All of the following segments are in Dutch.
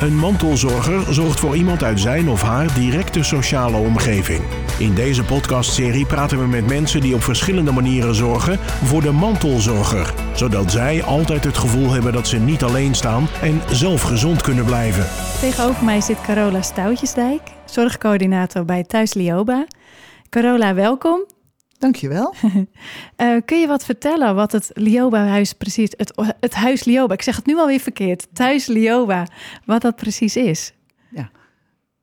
Een mantelzorger zorgt voor iemand uit zijn of haar directe sociale omgeving. In deze podcastserie praten we met mensen die op verschillende manieren zorgen voor de mantelzorger, zodat zij altijd het gevoel hebben dat ze niet alleen staan en zelf gezond kunnen blijven. Tegenover mij zit Carola Stoutjesdijk, zorgcoördinator bij Thuis Lioba. Carola, welkom. Dankjewel. Uh, kun je wat vertellen wat het Lioba-huis precies, het, het huis Lioba, ik zeg het nu alweer verkeerd, Thuis Lioba, wat dat precies is? Ja,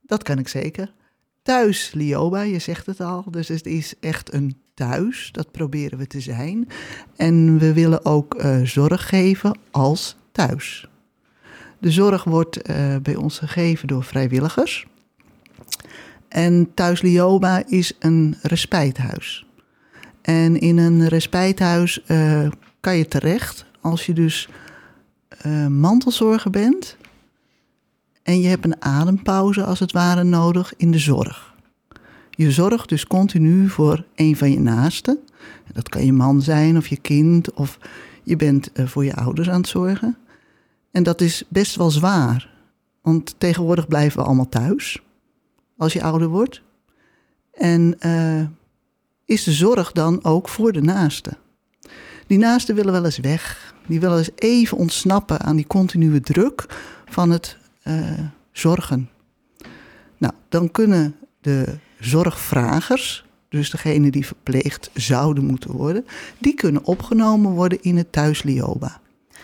dat kan ik zeker. Thuis Lioba, je zegt het al, dus het is echt een thuis, dat proberen we te zijn. En we willen ook uh, zorg geven als thuis. De zorg wordt uh, bij ons gegeven door vrijwilligers. En Thuis Lioba is een respijthuis. En in een respijthuis uh, kan je terecht als je dus uh, mantelzorger bent. En je hebt een adempauze als het ware nodig in de zorg. Je zorgt dus continu voor een van je naasten. Dat kan je man zijn of je kind of je bent uh, voor je ouders aan het zorgen. En dat is best wel zwaar. Want tegenwoordig blijven we allemaal thuis als je ouder wordt. En is de zorg dan ook voor de naasten. Die naasten willen wel eens weg. Die willen eens even ontsnappen aan die continue druk van het uh, zorgen. Nou, dan kunnen de zorgvragers, dus degene die verpleegd zouden moeten worden, die kunnen opgenomen worden in het thuis Lioba.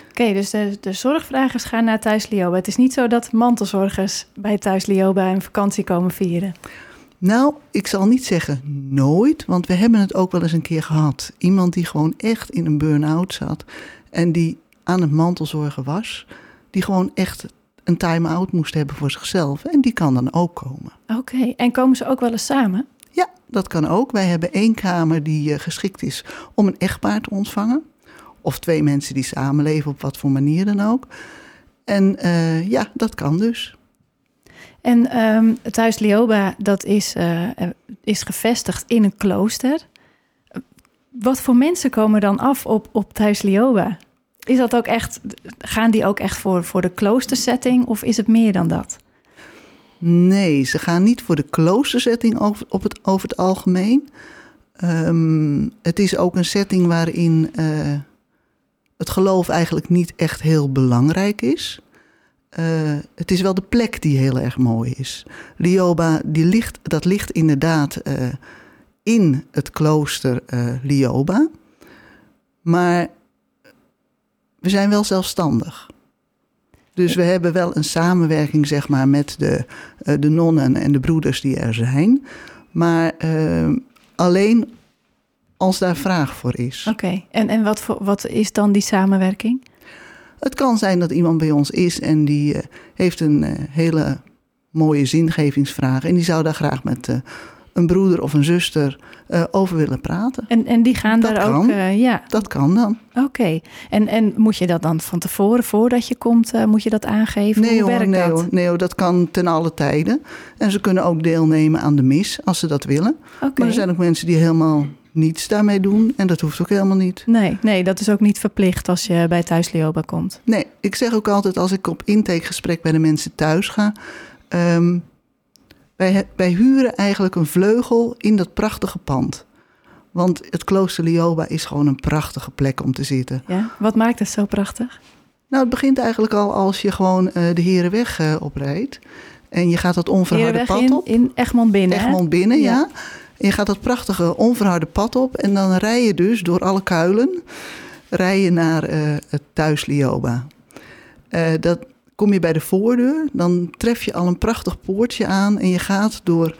Oké, dus de, de zorgvragers gaan naar thuis Lioba. Het is niet zo dat mantelzorgers bij thuis Lioba een vakantie komen vieren. Nou, ik zal niet zeggen nooit, want we hebben het ook wel eens een keer gehad. Iemand die gewoon echt in een burn-out zat en die aan het mantelzorgen was, die gewoon echt een time-out moest hebben voor zichzelf. En die kan dan ook komen. Oké, okay. en komen ze ook wel eens samen? Ja, dat kan ook. Wij hebben één kamer die uh, geschikt is om een echtpaar te ontvangen. Of twee mensen die samenleven op wat voor manier dan ook. En uh, ja, dat kan dus. En um, het huis Lioba, dat is, uh, is gevestigd in een klooster. Wat voor mensen komen dan af op, op het huis Lioba? Is dat ook echt, gaan die ook echt voor, voor de kloostersetting of is het meer dan dat? Nee, ze gaan niet voor de kloostersetting over, op het, over het algemeen. Um, het is ook een setting waarin uh, het geloof eigenlijk niet echt heel belangrijk is. Uh, het is wel de plek die heel erg mooi is. Lioba, die ligt, dat ligt inderdaad uh, in het klooster uh, Lioba. Maar we zijn wel zelfstandig. Dus we hebben wel een samenwerking, zeg maar, met de, de nonnen en de broeders die er zijn. Maar alleen als daar vraag voor is. Oké, en, en wat, voor, wat is dan die samenwerking? Het kan zijn dat iemand bij ons is en die uh, heeft een uh, hele mooie zingevingsvraag. En die zou daar graag met uh, een broeder of een zuster over willen praten. En, en die gaan dat daar kan. ook. ja. Dat kan dan. Oké. Okay. En, en moet je dat dan van tevoren, voordat je komt, moet je dat aangeven? Nee, Hoe hoor, werkt nee, dat? Hoor, nee hoor, dat kan ten alle tijden. En ze kunnen ook deelnemen aan de mis als ze dat willen. Okay. Maar er zijn ook mensen die helemaal niets daarmee doen. En dat hoeft ook helemaal niet. Nee, nee, dat is ook niet verplicht als je bij Thuis Lioba komt. Nee, ik zeg ook altijd als ik op intakegesprek bij de mensen thuis ga. Um, wij, wij huren eigenlijk een vleugel in dat prachtige pand. Want het klooster Lioba is gewoon een prachtige plek om te zitten. Ja, wat maakt het zo prachtig? Nou, het begint eigenlijk al als je gewoon uh, de Herenweg uh, oprijdt. En je gaat dat onverharde pad in, op. in Egmond binnen. Egmond binnen, ja. En je gaat dat prachtige onverharde pad op en dan rij je dus door alle kuilen rij je naar uh, het thuis Lioba. Uh, dat kom je bij de voordeur, dan tref je al een prachtig poortje aan en je gaat door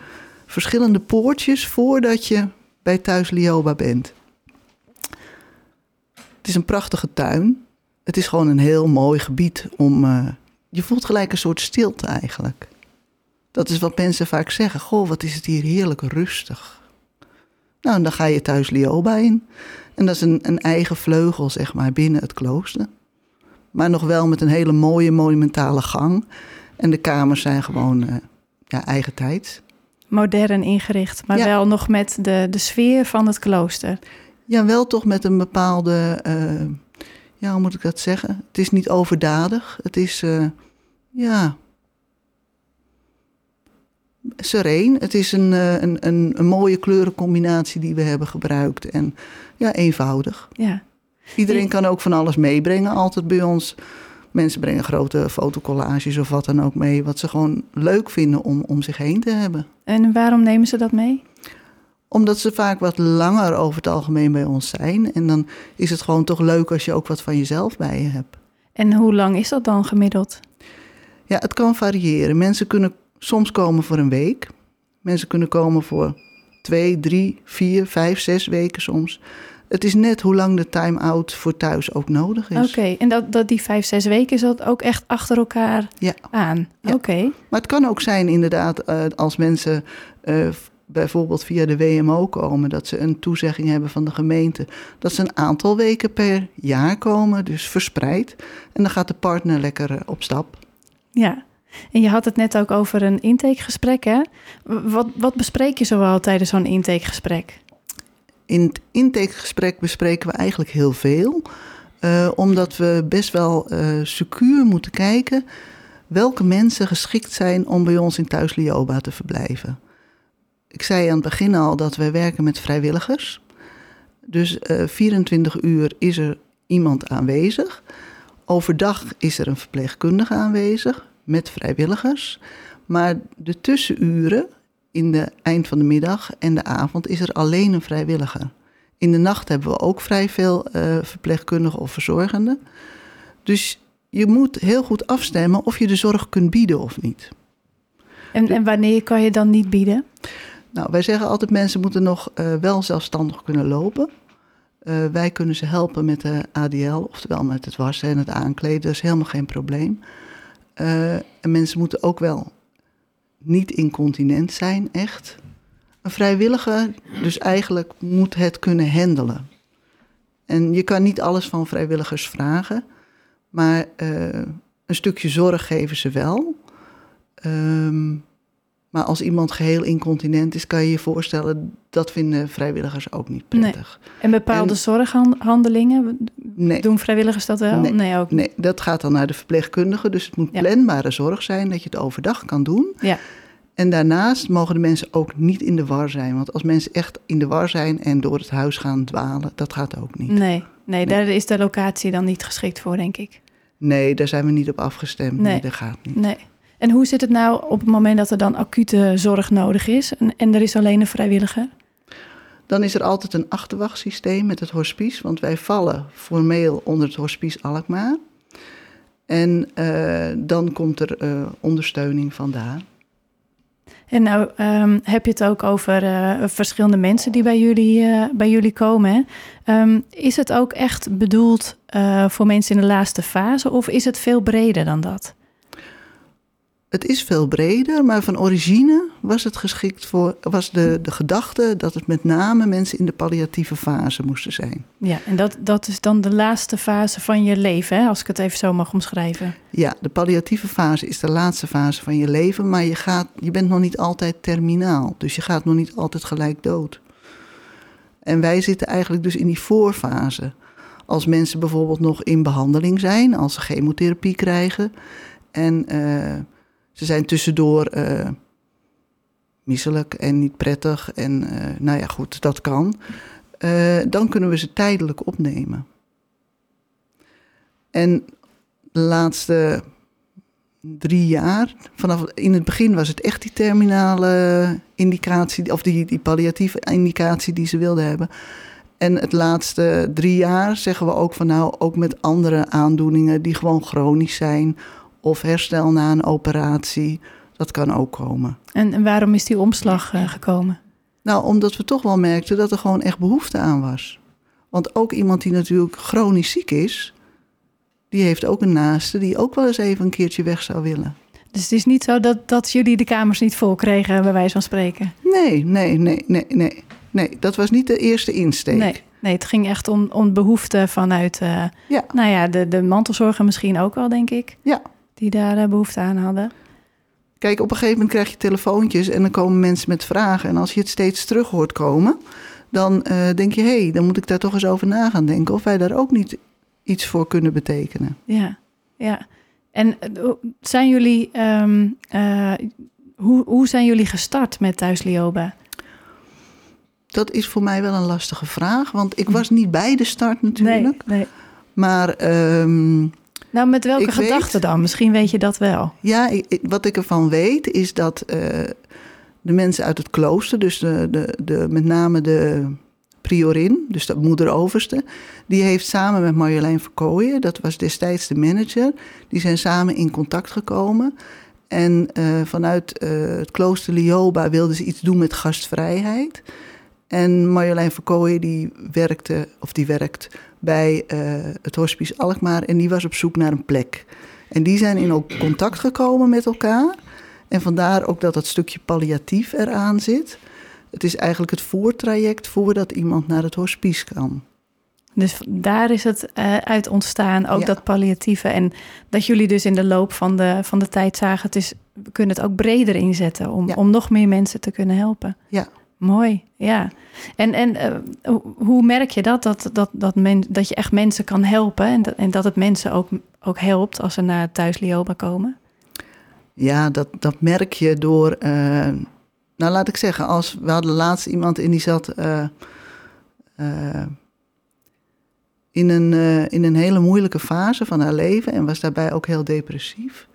verschillende poortjes voordat je bij thuis Lioba bent. Het is een prachtige tuin. Het is gewoon een heel mooi gebied om. Uh, je voelt gelijk een soort stilte eigenlijk. Dat is wat mensen vaak zeggen. Goh, wat is het hier heerlijk rustig. Nou, en dan ga je thuis Lioba in. En dat is een, een eigen vleugel, zeg maar, binnen het klooster. Maar nog wel met een hele mooie, monumentale gang. En de kamers zijn gewoon uh, ja, eigen tijd. Modern ingericht, maar Ja. wel nog met de, de sfeer van het klooster. Ja, wel toch met een bepaalde, eh, ja, hoe moet ik dat zeggen? Het is niet overdadig. Het is, eh, ja, sereen. Het is een, eh, een, een, een mooie kleurencombinatie die we hebben gebruikt. En ja, eenvoudig. Ja. Iedereen En- kan ook van alles meebrengen, altijd bij ons. Mensen brengen grote fotocollages of wat dan ook mee, wat ze gewoon leuk vinden om om zich heen te hebben. En waarom nemen ze dat mee? Omdat ze vaak wat langer over het algemeen bij ons zijn. En dan is het gewoon toch leuk als je ook wat van jezelf bij je hebt. En hoe lang is dat dan gemiddeld? Ja, het kan variëren. Mensen kunnen soms komen voor een week. Mensen kunnen komen voor twee, drie, vier, vijf, zes weken soms. Het is net hoe lang de time-out voor thuis ook nodig is. Oké, en dat, dat die vijf, zes weken is dat ook echt achter elkaar Ja. aan? Ja. Oké, Maar het kan ook zijn inderdaad eh, als mensen eh, bijvoorbeeld via de WMO komen... dat ze een toezegging hebben van de gemeente... dat ze een aantal weken per jaar komen, dus verspreid. En dan gaat de partner lekker eh, op stap. ja. En je had het net ook over een intakegesprek, hè? Wat, wat bespreek je zoal tijdens zo'n intakegesprek? In het intakegesprek bespreken we eigenlijk heel veel... eh, omdat we best wel eh secuur moeten kijken... welke mensen geschikt zijn om bij ons in Thuis Lioba te verblijven. Ik zei aan het begin al dat wij werken met vrijwilligers. Dus eh 24 uur is er iemand aanwezig. Overdag is er een verpleegkundige aanwezig met vrijwilligers. Maar de tussenuren in de eind van de middag en de avond is er alleen een vrijwilliger. In de nacht hebben we ook vrij veel eh, verpleegkundigen of verzorgenden. Dus je moet heel goed afstemmen of je de zorg kunt bieden of niet. En, en wanneer kan je dan niet bieden? Nou, wij zeggen altijd mensen moeten nog eh, wel zelfstandig kunnen lopen. Eh, wij kunnen ze helpen met de ADL, oftewel met het wassen en het aankleden. Dat is helemaal geen probleem. Eh, en mensen moeten ook wel niet incontinent zijn, echt. Een vrijwilliger, dus eigenlijk moet het kunnen handelen. En je kan niet alles van vrijwilligers vragen, maar eh, een stukje zorg geven ze wel. Ehm, maar als iemand geheel incontinent is, kan je je voorstellen, dat vinden vrijwilligers ook niet prettig. En bepaalde En- zorghandelingen, Nee, doen vrijwilligers dat wel? Nee. ook nee, dat gaat dan naar de verpleegkundige. Dus het moet Ja. planbare zorg zijn, dat je het overdag kan doen. Ja. En daarnaast mogen de mensen ook niet in de war zijn. Want als mensen echt in de war zijn en door het huis gaan dwalen, dat gaat ook niet. Nee, nee, daar is de locatie dan niet geschikt voor, denk ik. Nee, daar zijn we niet op afgestemd. Nee, Nee. dat gaat niet. Nee. En hoe zit het nou op het moment dat er dan acute zorg nodig is en, en er is alleen een vrijwilliger? Dan is er altijd een achterwachtsysteem met het hospice. Want wij vallen formeel onder het hospice Alkmaar. En eh, dan komt er eh, ondersteuning vandaan. En nou ehm, heb je het ook over eh, verschillende mensen die bij jullie, bij jullie komen. Ehm, is het ook echt bedoeld voor mensen in de laatste fase of is het veel breder dan dat? Het is veel breder, maar van origine was het geschikt voor, was de, de gedachte dat het met name mensen in de palliatieve fase moesten zijn. Ja, en dat, dat is dan de laatste fase van je leven, hè? als ik het even zo mag omschrijven. Ja, de palliatieve fase is de laatste fase van je leven, maar je, gaat, je bent nog niet altijd terminaal. Dus je gaat nog niet altijd gelijk dood. En wij zitten eigenlijk dus in die voorfase. Als mensen bijvoorbeeld nog in behandeling zijn, als ze chemotherapie krijgen en eh, ze zijn tussendoor eh, misselijk en niet prettig en eh, nou ja, goed, dat kan. Eh, dan kunnen we ze tijdelijk opnemen. En de laatste drie jaar, vanaf in het begin was het echt die terminale indicatie, of die, die palliatieve indicatie die ze wilden hebben. En het laatste drie jaar zeggen we ook van nou, ook met andere aandoeningen die gewoon chronisch zijn, of herstel na een operatie, dat kan ook komen. En, en waarom is die omslag eh, gekomen? Nou, omdat we toch wel merkten dat er gewoon echt behoefte aan was. Want ook iemand die natuurlijk chronisch ziek is, die heeft ook een naaste die ook wel eens even een keertje weg zou willen. Dus het is niet zo dat, dat jullie de kamers niet vol kregen, bij wijze van spreken. Nee, nee, nee, nee, nee. Nee, dat was niet de eerste insteek. Nee, nee, het ging echt om, om behoefte vanuit, eh, Ja. nou ja, de, de mantelzorger misschien ook wel, denk ik. Ja. Die daar eh, behoefte aan hadden. Kijk, op een gegeven moment krijg je telefoontjes en dan komen mensen met vragen. En als je het steeds terug hoort komen, dan eh, denk je, hé, hey, dan moet ik daar toch eens over na gaan denken. Of wij daar ook niet iets voor kunnen betekenen. Ja, ja. En eh, zijn jullie, ehm, eh, hoe, hoe zijn jullie gestart met Thuis Lioba? Dat is voor mij wel een lastige vraag, want ik was niet bij de start natuurlijk. Nee, nee. Maar ehm, Nou, met welke gedachten dan? Misschien weet je dat wel. ja, ik- wat ik ervan weet is dat eh, de mensen uit het klooster, dus de, de, de, met name de priorin, dus de moeder overste, die heeft samen met Marjolein Verkooyen, dat was destijds de manager, die zijn samen in contact gekomen. En eh, vanuit eh, het klooster Lioba wilden ze iets doen met gastvrijheid. En Marjolein Verkooyen die werkte, of die werkt bij eh, het hospice Alkmaar en die was op zoek naar een plek. En die zijn in ook contact gekomen met elkaar. En vandaar ook dat dat stukje palliatief eraan zit. Het is eigenlijk het voortraject voordat iemand naar het hospice kan. Dus daar is het eh, uit ontstaan, ook Ja. dat palliatieve. En dat jullie dus in de loop van de, van de tijd zagen... Het is, we kunnen het ook breder inzetten om, Ja. om nog meer mensen te kunnen helpen. Ja. Mooi, ja. En, en eh, hoe- merk je dat? Dat, dat, dat, men, dat je echt mensen kan helpen en dat, en dat het mensen ook, ook helpt als ze naar thuis Lioba komen? Ja, dat, dat merk je door. eh, nou, laat ik zeggen, als we hadden laatst iemand in die zat. eh, in, een, in een hele moeilijke fase van haar leven en was daarbij ook heel depressief.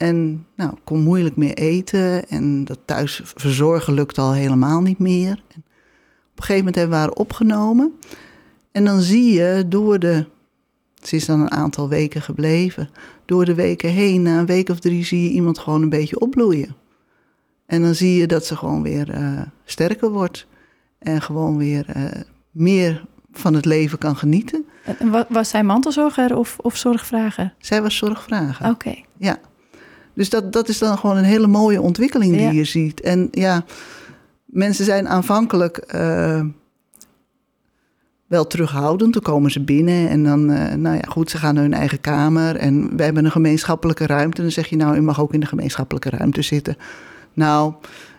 En nou, kon moeilijk meer eten en dat thuis verzorgen lukte al helemaal niet meer. En op een gegeven moment hebben we haar opgenomen. En dan zie je door de. Ze is dan een aantal weken gebleven door de weken heen, na een week of drie, zie je iemand gewoon een beetje opbloeien. En dan zie je dat ze gewoon weer eh, sterker wordt. En gewoon weer eh, meer van het leven kan genieten. En wa- Was zij mantelzorger of, of zorgvrager? Zij was zorgvrager. Oké, Ja. Dus dat, dat is dan gewoon een hele mooie ontwikkeling die Ja. je ziet. En ja, mensen zijn aanvankelijk eh, wel terughoudend. Dan komen ze binnen en dan, eh, nou ja, goed, ze gaan naar hun eigen kamer. En we hebben een gemeenschappelijke ruimte. Dan zeg je, nou, u mag ook in de gemeenschappelijke ruimte zitten. Nou,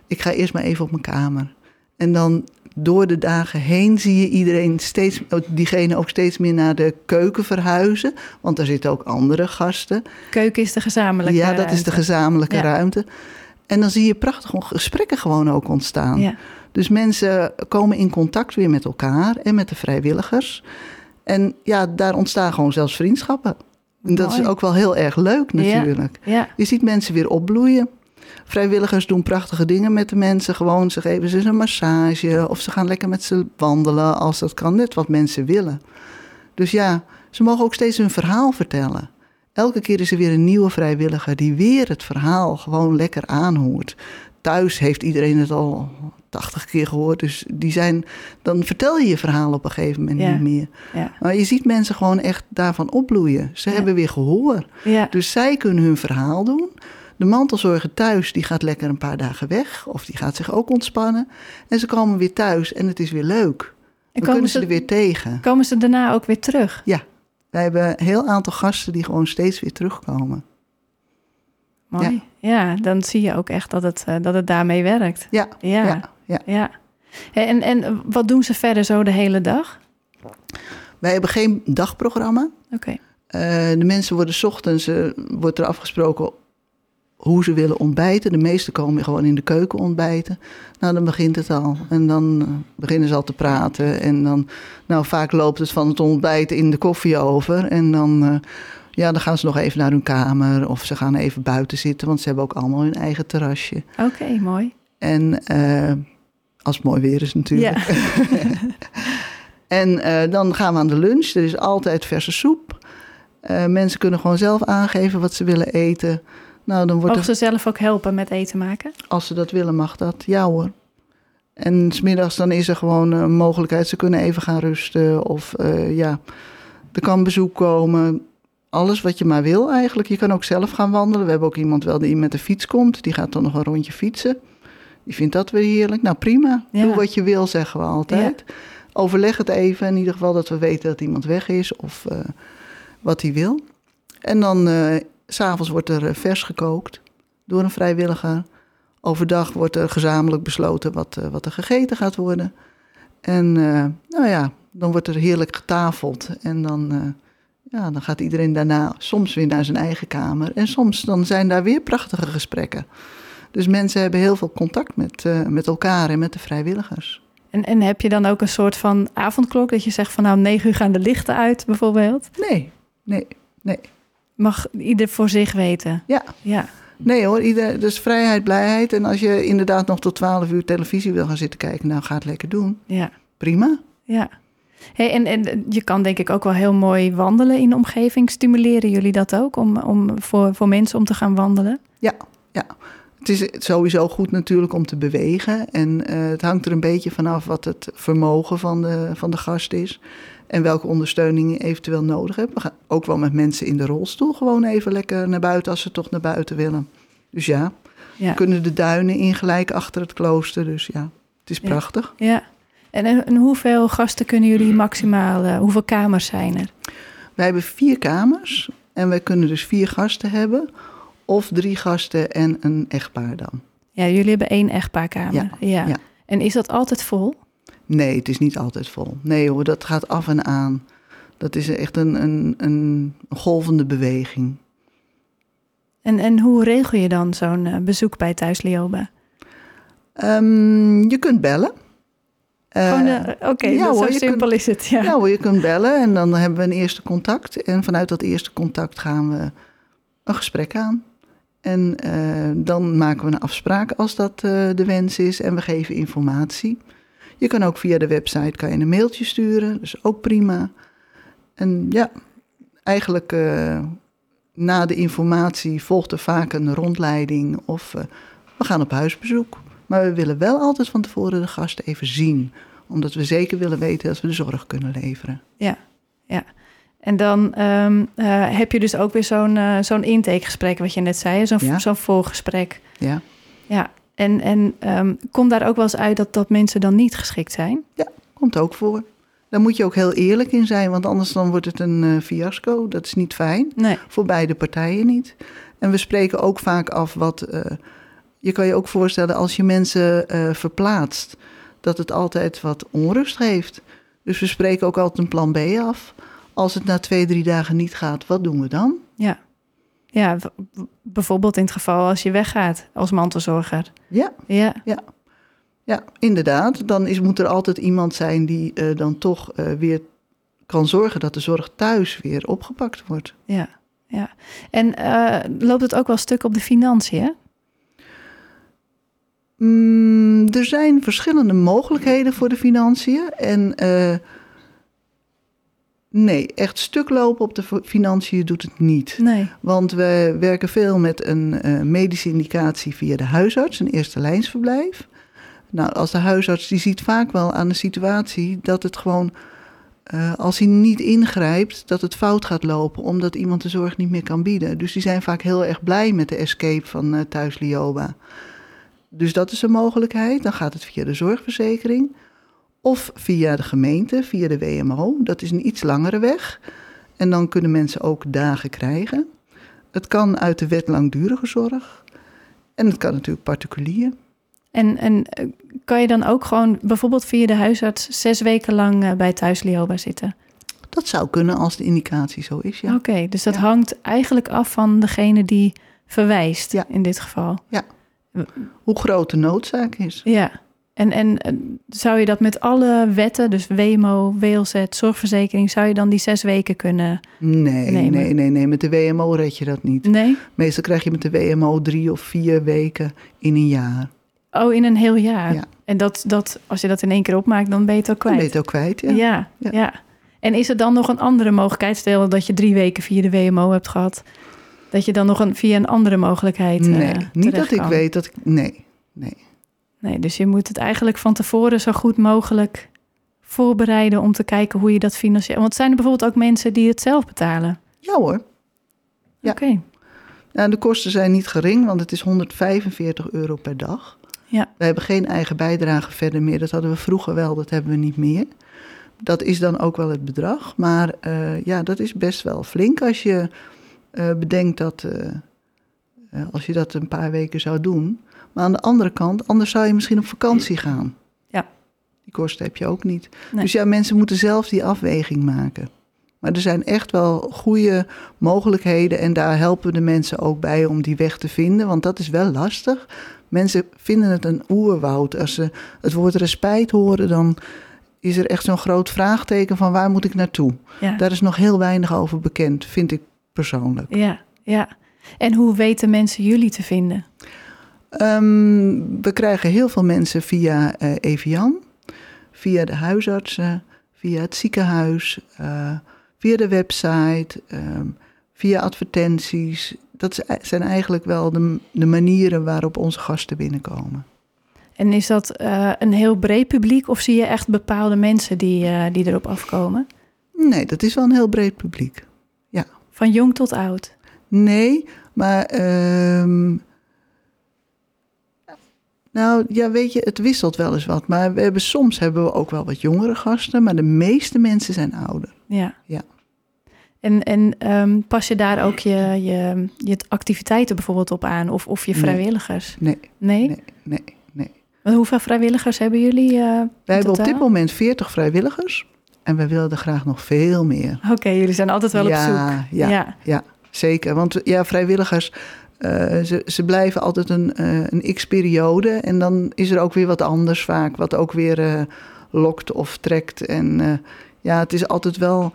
ik ga eerst maar even op mijn kamer. En dan door de dagen heen zie je iedereen steeds, diegene ook steeds meer naar de keuken verhuizen. Want daar zitten ook andere gasten. keuken is de gezamenlijke Ja, dat is de ruimte. gezamenlijke Ja. ruimte. En dan zie je prachtige gesprekken gewoon ook ontstaan. Ja, Dus mensen komen in contact weer met elkaar en met de vrijwilligers. En ja, daar ontstaan gewoon zelfs vriendschappen. En dat Mooi. is ook wel heel erg leuk natuurlijk. ja, Je ziet mensen weer opbloeien. Vrijwilligers doen prachtige dingen met de mensen. Gewoon, ze geven ze een massage of ze gaan lekker met ze wandelen als dat kan. Net wat mensen willen. Dus ja, ze mogen ook steeds hun verhaal vertellen. Elke keer is er weer een nieuwe vrijwilliger die weer het verhaal gewoon lekker aanhoort. Thuis heeft iedereen het al 80 keer gehoord. Dus die zijn, dan vertel je je verhaal op een gegeven moment Ja. niet meer. ja, Maar je ziet mensen gewoon echt daarvan opbloeien. Ze Ja. hebben weer gehoor. Dus zij kunnen hun verhaal doen. De mantelzorger thuis, die gaat lekker een paar dagen weg. Of die gaat zich ook ontspannen. En ze komen weer thuis en het is weer leuk. En kunnen ze ze, er weer tegen. komen ze daarna ook weer terug? Ja, wij hebben een heel aantal gasten die gewoon steeds weer terugkomen. Mooi. Ja, dan zie je ook echt dat het, eh, dat het daarmee werkt. Ja, Ja, ja, ja. ja. En, en wat doen ze verder zo de hele dag? Wij hebben geen dagprogramma. Oké, Eh, de mensen worden 's ochtends, eh, wordt er afgesproken hoe ze willen ontbijten. De meesten komen gewoon in de keuken ontbijten. Nou, dan begint het al. En dan eh, beginnen ze al te praten. En dan, nou, vaak loopt het van het ontbijt in de koffie over. En dan, eh, ja, dan gaan ze nog even naar hun kamer. Of ze gaan even buiten zitten, want ze hebben ook allemaal hun eigen terrasje. oké, mooi. En eh, als het mooi weer is natuurlijk. Ja. En dan gaan we aan de lunch. Er is altijd verse soep. Mensen kunnen gewoon zelf aangeven wat ze willen eten. Nou, dan wordt er, ze zelf ook helpen met eten maken? als ze dat willen, mag dat. Ja hoor. En smiddags dan is er gewoon een mogelijkheid. Ze kunnen even gaan rusten. Of eh, ja, er kan bezoek komen. Alles wat je maar wil eigenlijk. Je kan ook zelf gaan wandelen. We hebben ook iemand wel die met de fiets komt. Die gaat dan nog een rondje fietsen. Die vindt dat weer heerlijk. Nou prima. Ja. Doe wat je wil, zeggen we altijd. Overleg het even. In ieder geval dat we weten dat iemand weg is. Of eh, wat hij wil. En dan eh, s'avonds wordt er eh, vers gekookt door een vrijwilliger. Overdag wordt er gezamenlijk besloten wat, eh, wat er gegeten gaat worden. En eh, nou ja, dan wordt er heerlijk getafeld. En dan, ja, dan gaat iedereen daarna soms weer naar zijn eigen kamer. En soms dan zijn daar weer prachtige gesprekken. Dus mensen hebben heel veel contact met, met elkaar en met de vrijwilligers. En, en heb je dan ook een soort van avondklok dat je zegt van nou, negen uur gaan de lichten uit bijvoorbeeld? Nee, nee, nee. Mag ieder voor zich weten? Ja. Ja, Nee hoor, ieder, dus vrijheid, blijheid. En als je inderdaad nog tot 12 uur televisie wil gaan zitten kijken, nou ga het lekker doen. ja, Prima. ja. Hey, en, en je kan denk ik ook wel heel mooi wandelen in de omgeving. Stimuleren jullie dat ook om, om voor, voor mensen om te gaan wandelen? Ja, ja. Het is sowieso goed natuurlijk om te bewegen. En eh, het hangt er een beetje vanaf wat het vermogen van de, van de gast is. En welke ondersteuning je eventueel nodig hebt. We gaan ook wel met mensen in de rolstoel gewoon even lekker naar buiten als ze toch naar buiten willen. Dus ja, Ja. kunnen de duinen in gelijk achter het klooster. Dus ja, het is prachtig. ja. En, en, en hoeveel gasten kunnen jullie maximaal, eh, hoeveel kamers zijn er? Wij hebben vier kamers en wij kunnen dus vier gasten hebben. Of drie gasten en een echtpaar dan. Ja, jullie hebben één echtpaarkamer. Ja, ja. ja. En is dat altijd vol? Nee, het is niet altijd vol. Nee hoor, dat gaat af en aan. Dat is echt een, een, een golvende beweging. En, en hoe regel je dan zo'n eh, bezoek bij Thuis Lioba? Ehm, je kunt bellen. Eh, eh, Oké, ja zo simpel kunt- is het. Ja. Ja hoor, je kunt bellen en dan hebben we een eerste contact. En vanuit dat eerste contact gaan we een gesprek aan. En dan maken we een afspraak als dat de wens is en we geven informatie. Je kan ook via de website kan je een mailtje sturen, dus ook prima. En ja, eigenlijk eh, na de informatie volgt er vaak een rondleiding of eh, we gaan op huisbezoek. Maar we willen wel altijd van tevoren de gasten even zien omdat we zeker willen weten dat we de zorg kunnen leveren. Ja, ja. En dan ehm, eh, heb je dus ook weer zo'n zo'n intakegesprek, wat je net zei, zo'n Ja. zo'n voorgesprek. Ja, Ja, en, en ehm, komt daar ook wel eens uit dat, dat mensen dan niet geschikt zijn? komt ook voor. Daar moet je ook heel eerlijk in zijn, want anders dan wordt het een eh, fiasco. Dat is niet fijn, Nee. voor beide partijen niet. En we spreken ook vaak af wat... eh, je kan je ook voorstellen als je mensen eh, verplaatst... dat het altijd wat onrust geeft. Dus we spreken ook altijd een plan B af. Als het na twee, drie dagen niet gaat, wat doen we dan? Ja. Ja, bijvoorbeeld in het geval als je weggaat als mantelzorger. Ja, Ja, Ja, inderdaad. Dan is, moet er altijd iemand zijn die eh, dan toch eh, weer kan zorgen dat de zorg thuis weer opgepakt wordt. ja, ja. En eh, loopt het ook wel stuk op de financiën? hè? Mm, er zijn verschillende mogelijkheden voor de financiën. En eh, nee, echt stuk lopen op de financiën doet het niet. Nee. Want we werken veel met een eh, medische indicatie via de huisarts, een eerste lijnsverblijf. Nou, als de huisarts die ziet vaak wel aan de situatie dat het gewoon, eh, als hij niet ingrijpt, dat het fout gaat lopen omdat iemand de zorg niet meer kan bieden. Dus die zijn vaak heel erg blij met de escape van eh, Thuis Lioba. Dus dat is een mogelijkheid. Dan gaat het via de zorgverzekering. Of via de gemeente, via de WMO. Dat is een iets langere weg. En dan kunnen mensen ook dagen krijgen. Het kan uit de wet langdurige zorg. En het kan natuurlijk particulier. En, en eh, kan je dan ook gewoon bijvoorbeeld via de huisarts zes weken lang eh, bij Thuis Lioba zitten? Dat zou kunnen als de indicatie zo is, ja. Oké, dus dat Ja. hangt eigenlijk af van degene die verwijst Ja. in dit geval. Hoe groot de noodzaak is. Ja. En, en eh, zou je dat met alle wetten, dus WMO, WLZ, zorgverzekering, zou je dan die zes weken kunnen? Nee, Nee, nee, nee, nee. Met de WMO red je dat niet. Nee? Meestal krijg je met de WMO drie of vier weken in een jaar. Oh, in een heel jaar. Ja. En dat, dat, als je dat in één keer opmaakt, dan ben je het ook Dan ben kwijt. je het ook kwijt, ja. Ja. Ja, Ja. En is er dan nog een andere mogelijkheid? Stel dat je drie weken via de WMO hebt gehad. Dat je dan nog een, via een andere mogelijkheid. eh, Nee, niet terecht dat ik weet dat ik... Nee, nee. Nee, dus je moet het eigenlijk van tevoren zo goed mogelijk voorbereiden om te kijken hoe je dat financieel. Want zijn er bijvoorbeeld ook mensen die het zelf betalen? Ja hoor. Ja. Oké. Ja, de kosten zijn niet gering, want het is 145 euro per dag. Ja. We hebben geen eigen bijdrage verder meer. Dat hadden we vroeger wel, dat hebben we niet meer. Dat is dan ook wel het bedrag. Maar eh, ja, dat is best wel flink als je eh, bedenkt dat... eh, als je dat een paar weken zou doen. Maar aan de andere kant, anders zou je misschien op vakantie gaan. Ja. Die kosten heb je ook niet. Nee. Dus ja, mensen moeten zelf die afweging maken. Maar er zijn echt wel goede mogelijkheden en daar helpen we de mensen ook bij om die weg te vinden, want dat is wel lastig. Mensen vinden het een oerwoud. Als ze het woord respijt horen, dan is er echt zo'n groot vraagteken van waar moet ik naartoe? Ja. Daar is nog heel weinig over bekend, vind ik persoonlijk. ja, ja. En hoe weten mensen jullie te vinden? Ehm, we krijgen heel veel mensen via eh Evian, via de huisartsen, via het ziekenhuis, eh, via de website, ehm, via advertenties. Dat zijn eigenlijk wel de, de manieren waarop onze gasten binnenkomen. En is dat eh, een heel breed publiek of zie je echt bepaalde mensen die, die erop afkomen? Nee, dat is wel een heel breed publiek. Van jong tot oud. Nee, maar. ehm, nou ja, weet je, het wisselt wel eens wat. Maar we hebben, soms hebben we ook wel wat jongere gasten, maar de meeste mensen zijn ouder. Ja. Ja. En, en ehm, pas je daar ook je, je, je activiteiten bijvoorbeeld op aan? Of, of je vrijwilligers? Nee, Nee? nee, nee, nee. Want hoeveel vrijwilligers hebben jullie? eh, Wij hebben op dit moment 40 vrijwilligers en we willen er graag nog veel meer. Oké, jullie zijn altijd wel ja, op zoek. Ja, ja. zeker. Want ja, vrijwilligers, eh, ze, ze blijven altijd een, eh, een x-periode. En dan is er ook weer wat anders vaak, wat ook weer eh, lokt of trekt. En ja, het is altijd wel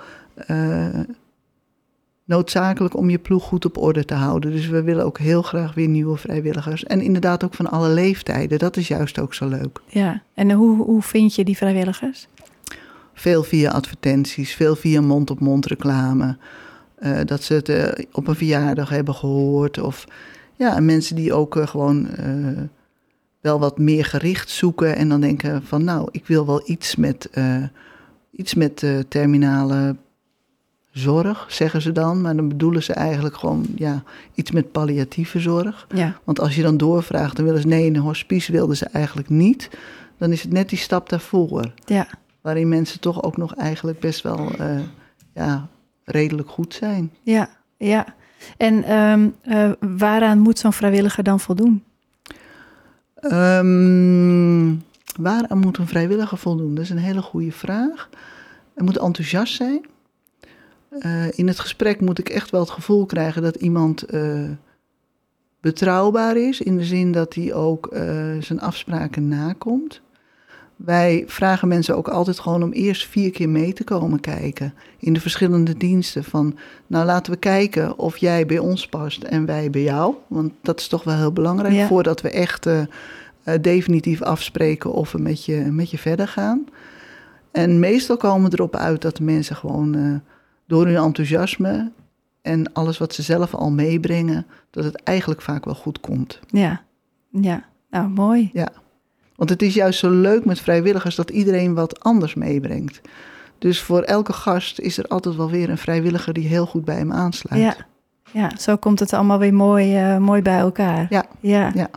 noodzakelijk om je ploeg goed op orde te houden. Dus we willen ook heel graag weer nieuwe vrijwilligers. En inderdaad ook van alle leeftijden. Dat is juist ook zo leuk. Ja. En hoe, hoe vind je die vrijwilligers? Veel via advertenties, veel via mond-op-mond reclame. Eh, dat ze het eh, op een verjaardag hebben gehoord. Of ja, en mensen die ook eh, gewoon wel wat meer gericht zoeken. En dan denken van nou, ik wil wel iets met, iets met terminale zorg, zeggen ze dan. Maar dan bedoelen ze eigenlijk gewoon ja, iets met palliatieve zorg. Ja. Want als je dan doorvraagt, dan willen ze nee, een hospice wilden ze eigenlijk niet. Dan is het net die stap daarvoor Ja. waarin mensen toch ook nog eigenlijk best wel ja, redelijk goed zijn. Ja. Ja. En ehm, eh, waaraan moet zo'n vrijwilliger dan voldoen? Ehm waaraan moet een vrijwilliger voldoen? Dat is een hele goede vraag. Hij moet enthousiast zijn. Eh, in het gesprek moet ik echt wel het gevoel krijgen dat iemand eh, betrouwbaar is, in de zin dat hij ook zijn afspraken nakomt. Wij vragen mensen ook altijd gewoon om eerst vier keer mee te komen kijken in de verschillende diensten. Van, nou laten we kijken of jij bij ons past en wij bij jou. Want dat is toch wel heel belangrijk Ja. voordat we echt eh, eh, definitief afspreken of we met je, met je verder gaan. En meestal komen we erop uit dat de mensen gewoon eh, door hun enthousiasme en alles wat ze zelf al meebrengen, dat het eigenlijk vaak wel goed komt. Ja. Ja. Nou, mooi. Want het is juist zo leuk met vrijwilligers dat iedereen wat anders meebrengt. Dus voor elke gast is er altijd wel weer een vrijwilliger die heel goed bij hem aansluit. Ja. Ja, zo komt het allemaal weer mooi, eh, mooi bij elkaar. Ja. ja. Ja.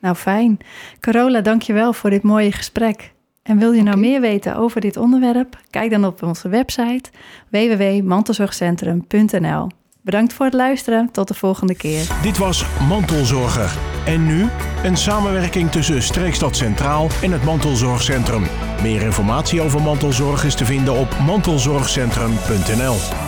Nou, fijn. Carola, dankjewel voor dit mooie gesprek. En wil je nou meer weten over dit onderwerp? Kijk dan op onze website www.mantelzorgcentrum.nl. Bedankt voor het luisteren. Tot de volgende keer. Dit was Mantelzorger. En nu een samenwerking tussen Streekstad Centraal en het Mantelzorgcentrum. Meer informatie over mantelzorg is te vinden op mantelzorgcentrum.nl.